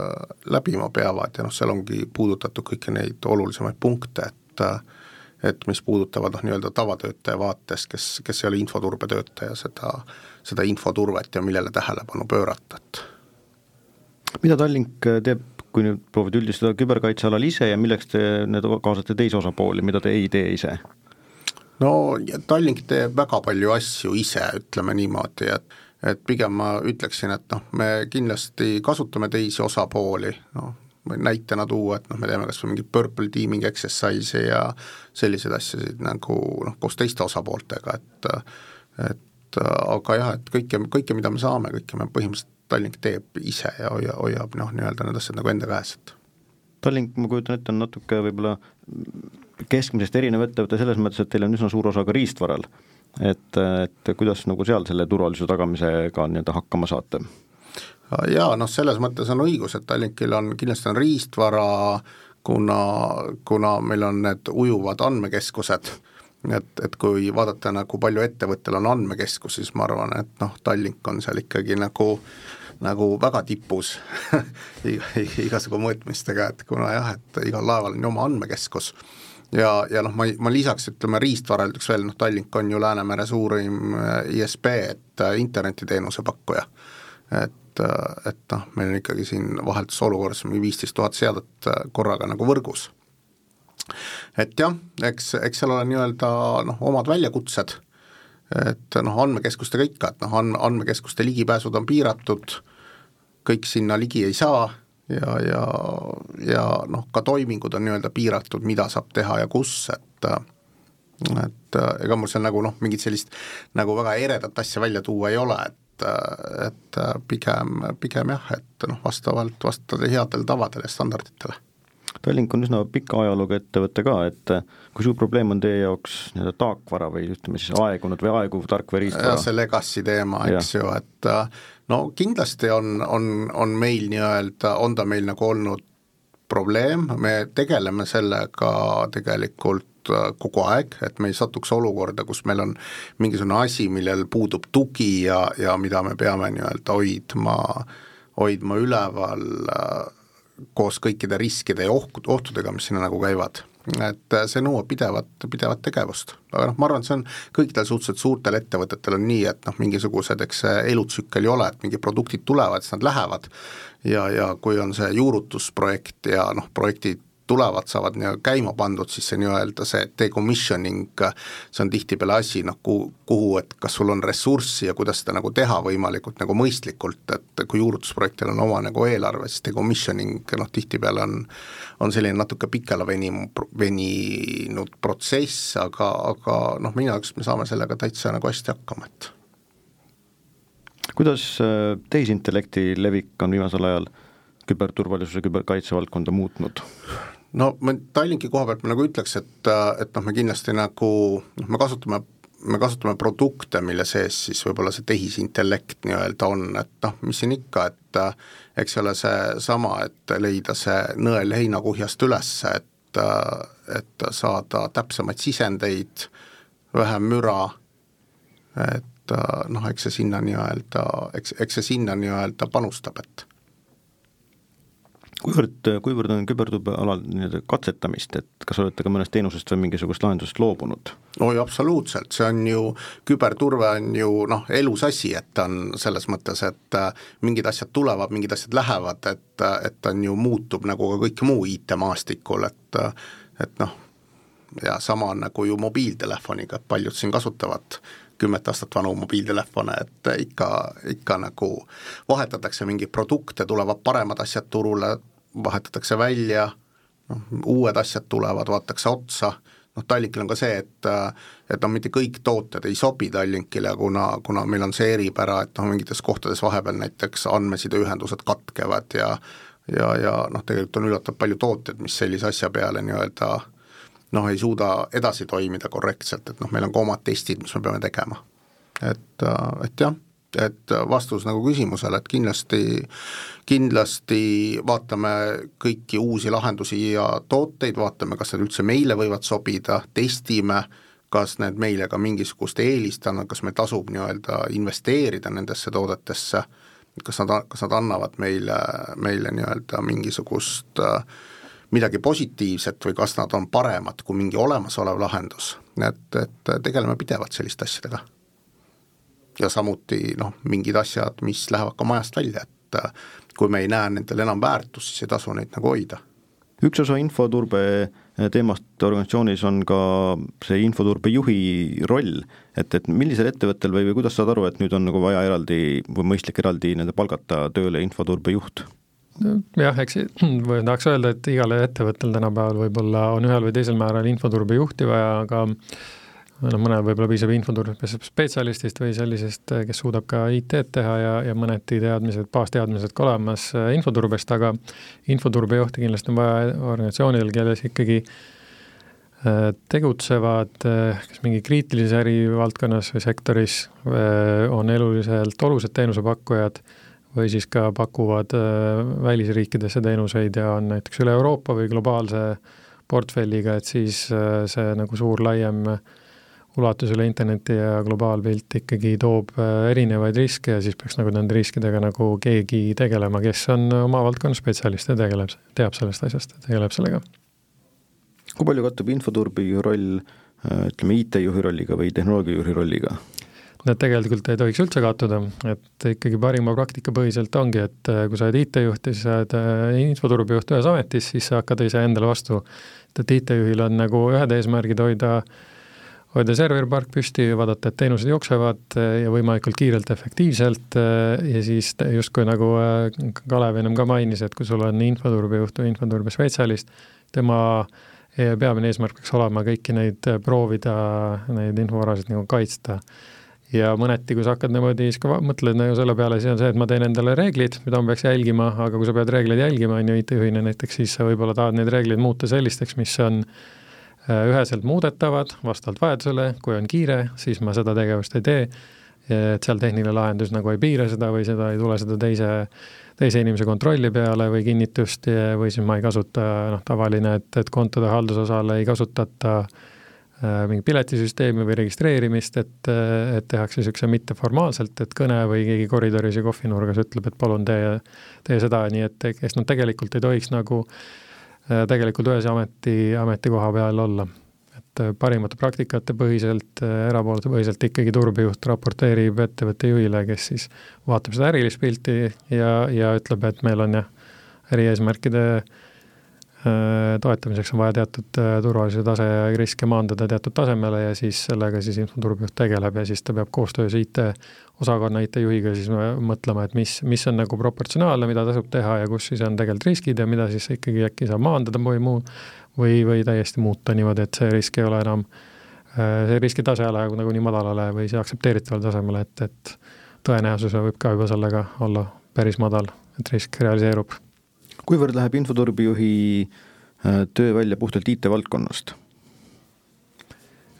läbima peavad. Ja noh, seal ongi puudutatud kõiki neid olulisemaid punkte, et äh, et mis puudutavad noh, nii-öelda tavatöötaja vaatest, kes, kes ei ole infoturbetöötaja, seda, seda infoturvet ja millele tähelepanu pöörata, et mida Tallink teeb, kui nüüd proovida üldistada küberkaitsealal ise ja milleks te need kaasate teisi osapooli, mida te ei tee ise? no Tallink teeb väga palju asju ise, ütleme niimoodi, et et pigem ma ütleksin, et noh, me kindlasti kasutame teisi osapooli, noh, võin näitena tuua, et noh, me teeme kas või mingit purple teaming exercise'i ja selliseid asjasid nagu noh, koos teiste osapooltega, et et aga jah, et kõike, kõike, mida me saame, kõike me põhimõtteliselt Tallink teeb ise ja hoia, hoiab noh, nii-öelda need asjad nagu enda käes, et. Tallink, ma kujutan ette, on natuke võib-olla keskmisest erinev ettevõte selles mõttes, et teil on üsna suur osa ka riistvaral. Et, et kuidas nagu seal selle turvalisuse tagamisega nii-öelda hakkama saate? jaa, noh selles mõttes on õigus, et Tallinkil on, kindlasti on riistvara, kuna, kuna meil on need ujuvad andmekeskused, et, et kui vaadata nagu palju ettevõttel on andmekeskus, siis ma arvan, et noh, Tallink on seal ikkagi nagu nagu väga tipus igasugu mõõtmistega, et kuna jah, et igal laeval on ju oma andmekeskus ja, ja noh, ma, ma lisaks ütleme riistvara ütleks veel, noh Tallink on ju Läänemere suurim äh, ISP, et äh, internetiteenuse pakkuja. et, äh, et noh, meil on ikkagi siin vahetusolukorras mingi viisteist tuhat seadet korraga nagu võrgus. et jah, eks, eks seal ole nii-öelda noh, omad väljakutsed, et noh, andmekeskustega ikka, et noh, and-, andmekeskuste ligipääsud on piiratud, kõik sinna ligi ei saa ja, ja, ja noh, ka toimingud on nii-öelda piiratud, mida saab teha ja kus, et et ega mul seal nagu noh, mingit sellist nagu väga eredat asja välja tuua ei ole, et, et pigem, pigem jah, et noh, vastavalt, vastavalt headele tavadele ja standarditele Tallink on üsna pika ajalooga ettevõte ka, et kui suur probleem on teie jaoks nii-öelda taakvara või ütleme siis aegunud või aeguv tarkvara riistvara? see legacy teema, eks ju, et no kindlasti on, on, on meil nii-öelda, on ta meil nagu olnud probleem, me tegeleme sellega tegelikult kogu aeg, et me ei satuks olukorda, kus meil on mingisugune asi, millel puudub tugi ja, ja mida me peame nii-öelda hoidma, hoidma üleval äh, koos kõikide riskide ja ohk-, ohtudega, mis sinna nagu käivad. Et see nõuab pidevat, pidevat tegevust. aga noh, ma arvan, et see on kõikidel suhteliselt suurtel ettevõtetel on nii, et noh, mingisugused, eks see elutsükkel ei ole, et mingid produktid tulevad, siis nad lähevad ja, ja kui on see juurutusprojekt ja noh, projektid tulevad, saavad nii-öelda käima pandud, siis see nii-öelda see decommissioning, see on tihtipeale asi noh, kuhu, kuhu, et kas sul on ressurssi ja kuidas seda nagu teha võimalikult nagu mõistlikult, et kui juurutusprojektil on oma nagu eelarve, siis decommissioning noh, tihtipeale on on selline natuke pikale venim-, veninud protsess, aga, aga noh, minu jaoks me saame sellega täitsa nagu hästi hakkama, et kuidas äh, tehisintellekti levik on viimasel ajal küberturvalisuse, küberkaitse valdkonda muutnud? no ma Tallinki koha pealt ma nagu ütleks, et, et noh, me kindlasti nagu noh, me kasutame me kasutame produkte, mille sees siis võib-olla see tehisintellekt nii-öelda on, et noh, mis siin ikka, et eks ole seesama, et leida see nõel heinakuhjast üles, et, et saada täpsemaid sisendeid, vähem müra, et noh, eks see sinna nii-öelda, eks, eks see sinna nii-öelda panustab, et kuivõrd, kuivõrd on küberturbe alal nii-öelda katsetamist, et kas olete ka mõnest teenusest või mingisugust lahendusest loobunud? oi, absoluutselt, see on ju, küberturve on ju noh, elus asi, et on selles mõttes, et äh, mingid asjad tulevad, mingid asjad lähevad, et, et on ju, muutub nagu ka kõik muu IT-maastikul, et et noh, ja sama on nagu ju mobiiltelefoniga, et paljud siin kasutavad kümmet aastat vanu mobiiltelefone, et ikka, ikka nagu vahetatakse mingeid produkte, tulevad paremad asjad turule, vahetatakse välja, noh, uued asjad tulevad, vaadatakse otsa noh, Tallinkil on ka see, et et noh, mitte kõik tooted ei sobi Tallinkile, kuna, kuna meil on see eripära, et noh, mingites kohtades vahepeal näiteks andmesideühendused katkevad ja ja, ja noh, tegelikult on üllatavalt palju tooteid, mis sellise asja peale nii-öelda noh, ei suuda edasi toimida korrektselt, et noh, meil on ka omad testid, mis me peame tegema. et, et jah et vastus nagu küsimusele, et kindlasti, kindlasti vaatame kõiki uusi lahendusi ja tooteid, vaatame, kas need üldse meile võivad sobida, testime, kas need meile ka mingisugust eelist annavad, kas meil tasub nii-öelda investeerida nendesse toodetesse, kas nad, kas nad annavad meile, meile nii-öelda mingisugust midagi positiivset või kas nad on paremad kui mingi olemasolev lahendus, et, et tegeleme pidevalt selliste asjadega ja samuti noh, mingid asjad, mis lähevad ka majast välja, et äh, kui me ei näe nendel enam väärtust, siis ei tasu neid nagu hoida. üks osa infoturbe äh, teemast organisatsioonis on ka see infoturbe juhi roll, et, et millisel ettevõttel või, või kuidas saad aru, et nüüd on nagu vaja eraldi või mõistlik eraldi nii-öelda palgata tööle infoturbe juht? jah, eks või tahaks öelda, et igale ettevõttel tänapäeval võib-olla on ühel või teisel määral infoturbe juhti vaja, aga noh, mõnel võib-olla piisab infoturbespetsialistist või sellisest, kes suudab ka IT-d teha ja, ja mõneti teadmised, baasteadmised ka olemas äh, infoturbest, aga infoturbejuhti kindlasti on vaja organisatsioonidel, kelles ikkagi äh, tegutsevad äh, kas mingi kriitilises ärivaldkonnas või sektoris, on eluliselt olulised teenusepakkujad või siis ka pakuvad välisriikidesse teenuseid ja on näiteks üle Euroopa või globaalse portfelliga, et siis see nagu suur laiem äh, ulatus üle interneti ja globaalpilt ikkagi toob äh, erinevaid riske ja siis peaks nagu nende riskidega nagu keegi tegelema, kes on oma valdkonna spetsialist ja tegeleb, teab sellest asjast ja tegeleb sellega. kui palju kattub infoturbi roll äh, ütleme, IT-juhi rolliga või tehnoloogiajuhi rolliga? Need tegelikult ei tohiks üldse kattuda, et ikkagi parima praktika põhiselt ongi, et äh, kui sa oled IT-juht ja siis sa oled infoturbejuht ühes ametis, siis sa hakkad iseendale vastu. et IT-juhil on nagu ühed eesmärgid hoida äh, hoida serveripark püsti, vaadata, et teenused jooksevad eh, ja võimalikult kiirelt, efektiivselt eh, ja siis justkui nagu eh, Kalev ennem ka mainis, et kui sul on infoturbejuht või infoturbespetsialist, tema peamine eesmärk peaks olema kõiki neid proovida, neid infovarasid nagu kaitsta. ja mõneti, kui sa hakkad niimoodi, siis ka mõtled nagu selle peale, siis on see, et ma teen endale reeglid, mida ma peaks jälgima, aga kui sa pead reegleid jälgima, on ju, IT-juhina näiteks, siis sa võib-olla tahad neid reegleid muuta sellisteks, mis on äh, üheselt muudetavad vastavalt vajadusele, kui on kiire, siis ma seda tegevust ei tee, et seal tehniline lahendus nagu ei piira seda või seda ei tule seda teise, teise inimese kontrolli peale või kinnitust või siis ma ei kasuta, noh, tavaline, et, et kontode haldusosale ei kasutata äh, mingi piletisüsteemi või registreerimist, et, et tehakse niisuguse mitteformaalselt, et kõne või keegi koridoris ja kohvinurgas ütleb, et palun tee, tee seda, nii et eks nad tegelikult ei tohiks nagu äh, Äh, tegelikult ühes ameti, ametikoha peal olla. et äh, parimate praktikate põhiselt, äh, erapooletu põhiselt ikkagi turbejuht raporteerib ettevõtte juhile, kes siis vaatab seda ärilist pilti ja, ja ütleb, et meil on jah, ärieesmärkide toetamiseks on vaja teatud turvalisuse tase ja riske maandada teatud tasemele ja siis sellega siis infoturbejuht tegeleb ja siis ta peab koostöös IT osakonna IT-juhiga siis mõtlema, et mis, mis on nagu proportsionaalne, mida tasub teha ja kus siis on tegelikult riskid ja mida siis ikkagi äkki saab maandada või muu, või, või täiesti muuta niimoodi, et see risk ei ole enam, äh, see riskitase ei lähe nagu nii madalale või see aktsepteeritavale tasemele, et, et tõenäosus võib ka juba sellega olla päris madal, et risk realiseerub. Kuivõrd läheb infoturbijuhi äh, töö välja puhtalt IT-valdkonnast?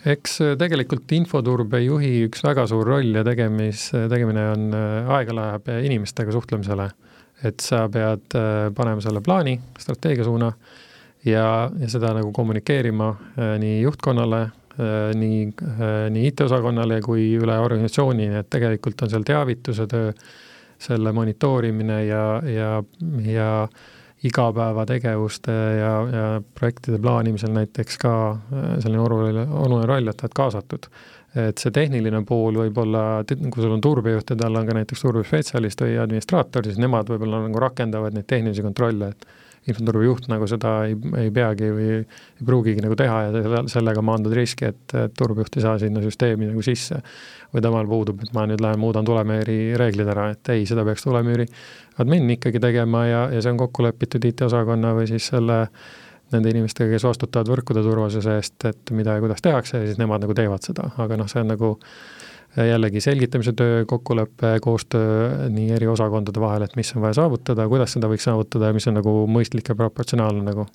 eks äh, tegelikult infoturbe juhi üks väga suur roll ja tegemis, tegemine on, äh, aega läheb inimestega suhtlemisele. et sa pead äh, panema selle plaani, strateegiasuuna ja, ja seda nagu kommunikeerima nii juhtkonnale, nii, nii IT-osakonnale kui üle organisatsiooni, nii et tegelikult on seal teavituse töö, selle monitoorimine ja, ja, ja igapäevategevuste ja, ja projektide plaanimisel näiteks ka äh, selline oluline, oluline roll, et oled kaasatud. et see tehniline pool võib-olla, kui sul on turbejuht ja tal on ka näiteks turbespetsialist või administraator, siis nemad võib-olla nagu rakendavad neid tehnilisi kontrolle, et infoturbe juht nagu seda ei, ei peagi või ei pruugigi nagu teha ja sellega maandad riski, et, turbejuht ei saa sinna süsteemi nagu sisse. või temal puudub, et ma nüüd lähen muudan tulemüüri reeglid ära, et ei, seda peaks tulemüüri admin ikkagi tegema ja, ja see on kokku lepitud IT-osakonna või siis selle nende inimestega, kes vastutavad võrkude turvalisuse eest, et mida ja kuidas tehakse ja siis nemad nagu teevad seda, aga noh, see on nagu jällegi selgitamise töö, kokkulepe, koostöö nii eri osakondade vahel, et mis on vaja saavutada, kuidas seda võiks saavutada ja mis on nagu mõistlik ja proportsionaalne nagu.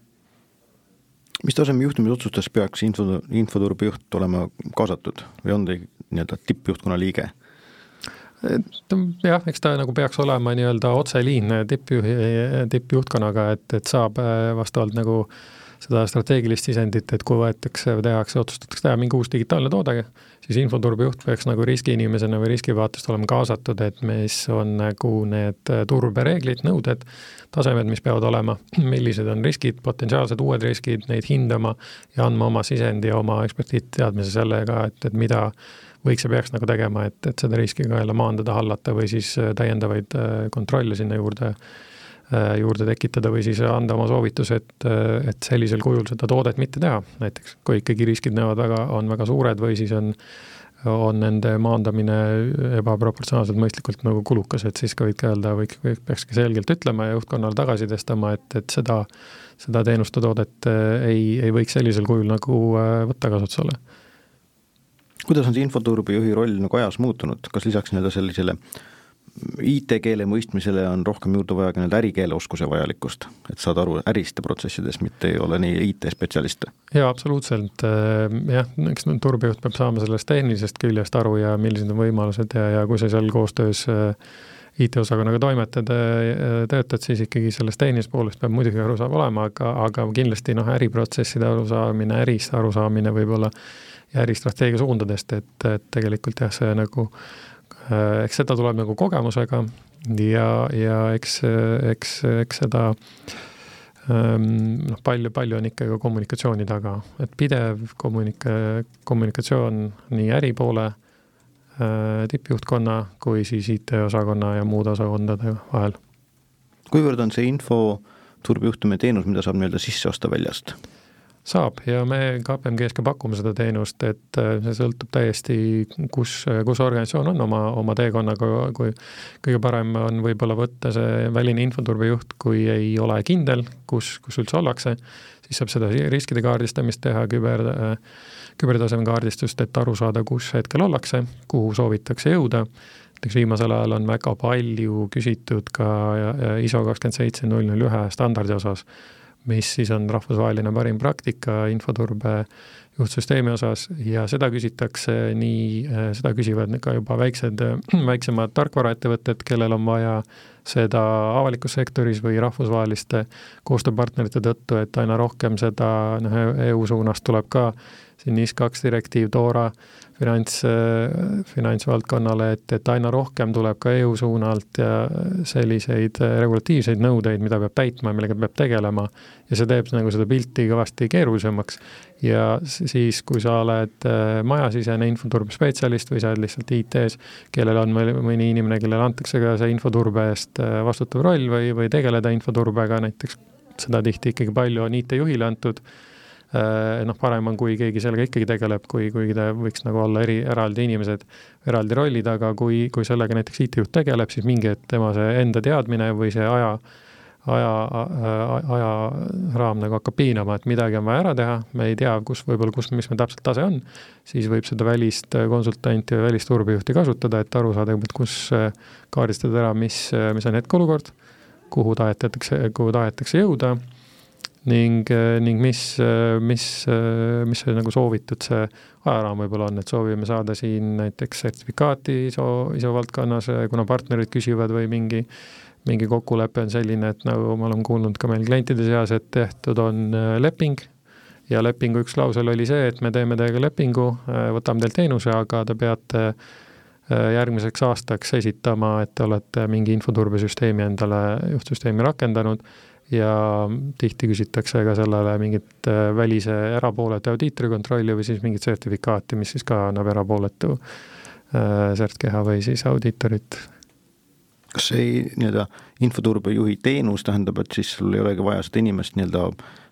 mis taseme juhtimisotsustes peaks info, infoturbe juht olema kaasatud või on ta nii-öelda tippjuhtkonna liige? et jah, eks ta nagu peaks olema nii-öelda otseliin tippjuhi, tippjuhtkonnaga, et, et saab äh, vastavalt nagu seda strateegilist sisendit, et kui võetakse või tehakse, otsustatakse teha mingi uus digitaalne toode, siis infoturbejuht peaks nagu riskiinimesena või riskivaatest olema kaasatud, et mis on nagu need turbereeglid, nõuded, tasemed, mis peavad olema, millised on riskid, potentsiaalsed uued riskid, neid hindama ja andma oma sisendi ja oma ekspertiiteadmise sellega, et, et mida võiks ja peaks nagu tegema, et, et seda riski ka jälle maandada, hallata või siis täiendavaid kontrolle sinna juurde Äh, juurde tekitada või siis anda oma soovituse, et, äh, et sellisel kujul seda toodet mitte teha, näiteks kui ikkagi riskid näevad väga, on väga suured või siis on on nende maandamine ebaproportsionaalselt mõistlikult nagu kulukas, et siis ka võidki öelda, võiks, peakski selgelt ütlema ja juhtkonnale tagasi tõstama, et, et seda, seda teenust ja toodet äh, ei, ei võiks sellisel kujul nagu võtta kasutusele. kuidas on see infoturbejuhi roll nagu ajas muutunud, kas lisaks nii-öelda sellisele äh, IT-keele mõistmisele on rohkem juurde vaja ka nii-öelda ärikeele oskuse vajalikkust, et saada aru äriste protsessidest, mitte ei ole nii IT-spetsialist? jaa, absoluutselt, äh, jah, eks turbejuht peab saama sellest tehnilisest küljest aru ja millised on võimalused ja, ja kui sa seal koostöös äh, IT-osakonnaga toimetad, äh, töötad, siis ikkagi sellest tehnilisest poolest peab muidugi arusaam olema, aga, aga kindlasti noh, äriprotsesside arusaamine, ärist arusaamine võib-olla ja äristrateegia suundadest, et, et tegelikult jah, see nagu äh, eks seda tuleb nagu kogemusega ja, ja eks, eks, eks seda ähm, noh, palju, palju on ikka ka kommunikatsiooni taga, et pidev kommunika-, kommunikatsioon nii äripoole, äh, tippjuhtkonna kui siis IT-osakonna ja muude osakondade vahel. kuivõrd on see info turbejuhtumine teenus, mida saab nii-öelda sisse osta väljast? Saab ja me KPMG-s ka pakume seda teenust, et äh, see sõltub täiesti, kus, kus organisatsioon on oma, oma teekonnaga, kui kõige parem on võib-olla võtta see väline infoturbejuht, kui ei ole kindel, kus, kus üldse ollakse, siis saab seda riskide kaardistamist teha, küber, kübertaseme kaardistust, et aru saada, kus hetkel ollakse, kuhu soovitakse jõuda, näiteks viimasel ajal on väga palju küsitud ka ISO kakskümmend seitse null null ühe standardi osas mis siis on rahvusvaheline parim praktika infoturbe juhtsüsteemi osas. Ja seda küsitakse nii, seda küsivad ka juba väiksed, väiksemad tarkvaraettevõtted, kellel on vaja seda avalikus sektoris või rahvusvaheliste koostööpartnerite tõttu, et aina rohkem seda, noh, EU suunast tuleb ka siin NIS kaks direktiiv, DORA finants, finantsvaldkonnale, et, et aina rohkem tuleb ka EU suunalt ja selliseid regulatiivseid nõudeid, mida peab täitma ja millega peab tegelema, ja see teeb nagu seda pilti kõvasti keerulisemaks. ja siis, kui sa oled äh, majasisene infoturbespetsialist või sa oled lihtsalt IT-s, kellel on mõni inimene, kellele antakse ka see infoturbe eest äh, vastutav roll või, või tegeleda infoturbega näiteks, seda tihti ikkagi palju on IT-juhile antud Äh, noh, parem on, kui keegi sellega ikkagi tegeleb, kui, kuigi ta võiks nagu olla eri, eraldi inimesed, eraldi rollid, aga kui, kui sellega näiteks IT-juht tegeleb, siis mingi hetk tema see enda teadmine või see aja, aja, ajaraam nagu hakkab piinama, et midagi on vaja ära teha, me ei tea, kus võib-olla, kus, mis meil täpselt tase on, siis võib seda välist konsultanti või välist turbejuhti kasutada, et aru saada, et kus kaardistada ära, mis, mis on hetkeolukord, kuhu tahetakse, kuhu tahetakse jõuda ning, äh, ning mis, äh, mis, äh, mis see nagu soovitud see ajaraam võib-olla on, et soovime saada siin näiteks sertifikaati ISO, ISO valdkonnas, kuna partnerid küsivad või mingi, mingi kokkulepe on selline, et nagu ma olen kuulnud ka meil klientide seas, et tehtud on leping. Ja lepingu üks klausel oli see, et me teeme teiega lepingu, võtame teilt teenuse, aga te peate järgmiseks aastaks esitama, et te olete mingi infoturbesüsteemi endale, juhtsüsteemi rakendanud ja tihti küsitakse ka sellele mingit äh, välise erapooletu audiitori kontrolli või siis mingit sertifikaati, mis siis ka annab erapooletu äh, sertkeha või siis audiitorit. kas see nii-öelda infoturbejuhi teenus tähendab, et siis sul ei olegi vaja seda inimest nii-öelda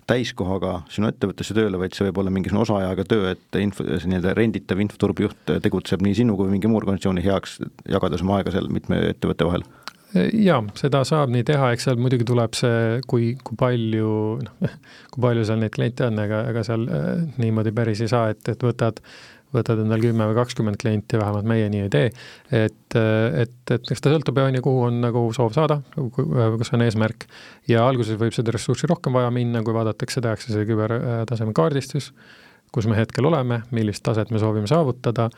täiskohaga sinu ettevõttesse tööle, vaid see võib olla mingisugune osaajaga töö, et info, see nii-öelda renditav infoturbejuht tegutseb nii sinu kui mingi muu organisatsiooni heaks, jagades oma aega seal mitme ettevõtte vahel? Jaa, seda saab nii teha, eks seal muidugi tuleb see, kui, kui palju, noh, kui palju seal neid kliente on, ega, ega seal äh, niimoodi päris ei saa, et, et võtad võtad endal kümme või kakskümmend klienti, vähemalt meie nii ei tee, et, et, et eks ta sõltub, on ju, kuhu on nagu soov saada, kas on eesmärk, ja alguses võib seda ressurssi rohkem vaja minna, kui vaadatakse, tehakse see kübertaseme kaardistus, kus me hetkel oleme, millist taset me soovime saavutada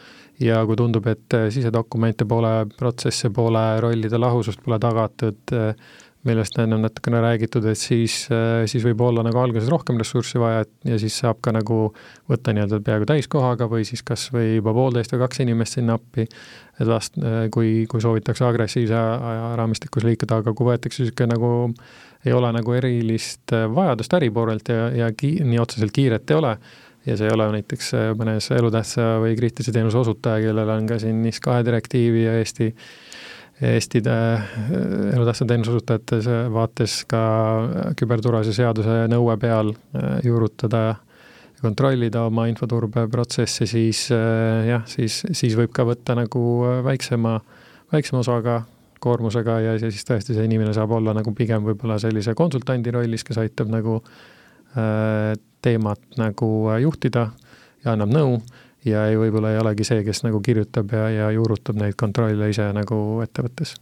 ja kui tundub, et sisedokumente pole, protsesse pole, rollide lahusust pole tagatud, millest enne on natukene räägitud, et siis, siis võib olla nagu alguses rohkem ressurssi vaja, et ja siis saab ka nagu võtta nii-öelda peaaegu täiskohaga või siis kas või juba poolteist või kaks inimest sinna appi, et vast, kui, kui soovitakse agressiivse raamistikus liikuda, aga kui võetakse niisugune nagu ei ole nagu erilist vajadust äripoolelt ja, ja ki-, nii otseselt kiiret ei ole, ja see ei ole näiteks mõnes elutähtsa või kriitilise teenuse osutaja, kellel on ka siin NIS kahe direktiivi ja Eesti Eesti elutähtsa teenuse osutajate vaates ka küberturvalisuse seaduse nõue peal äh, juurutada ja kontrollida oma infoturbeprotsessi, siis äh, jah, siis, siis võib ka võtta nagu äh, väiksema, väiksema osaga koormusega ja, siis tõesti see inimene saab olla nagu pigem võib-olla sellise konsultandi rollis, kes aitab nagu äh, teemat nagu juhtida ja annab nõu ja ei, võib-olla ei olegi see, kes nagu kirjutab ja, ja juurutab neid kontrolle ise nagu ettevõttes.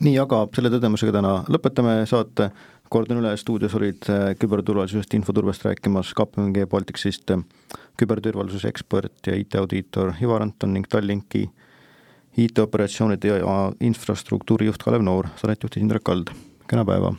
nii, aga selle tõdemusega täna lõpetame saate, kordan üle, stuudios olid äh, küberturvalisusest, infoturbest rääkimas KPMG Balticsist äh, küberturvalisuse ekspert ja IT-audiitor Ivar Anton ning Tallinki IT-operatsioonide ja infrastruktuuri juht Kalev Noor, saadet juhtis Indrek Kald, kena päeva!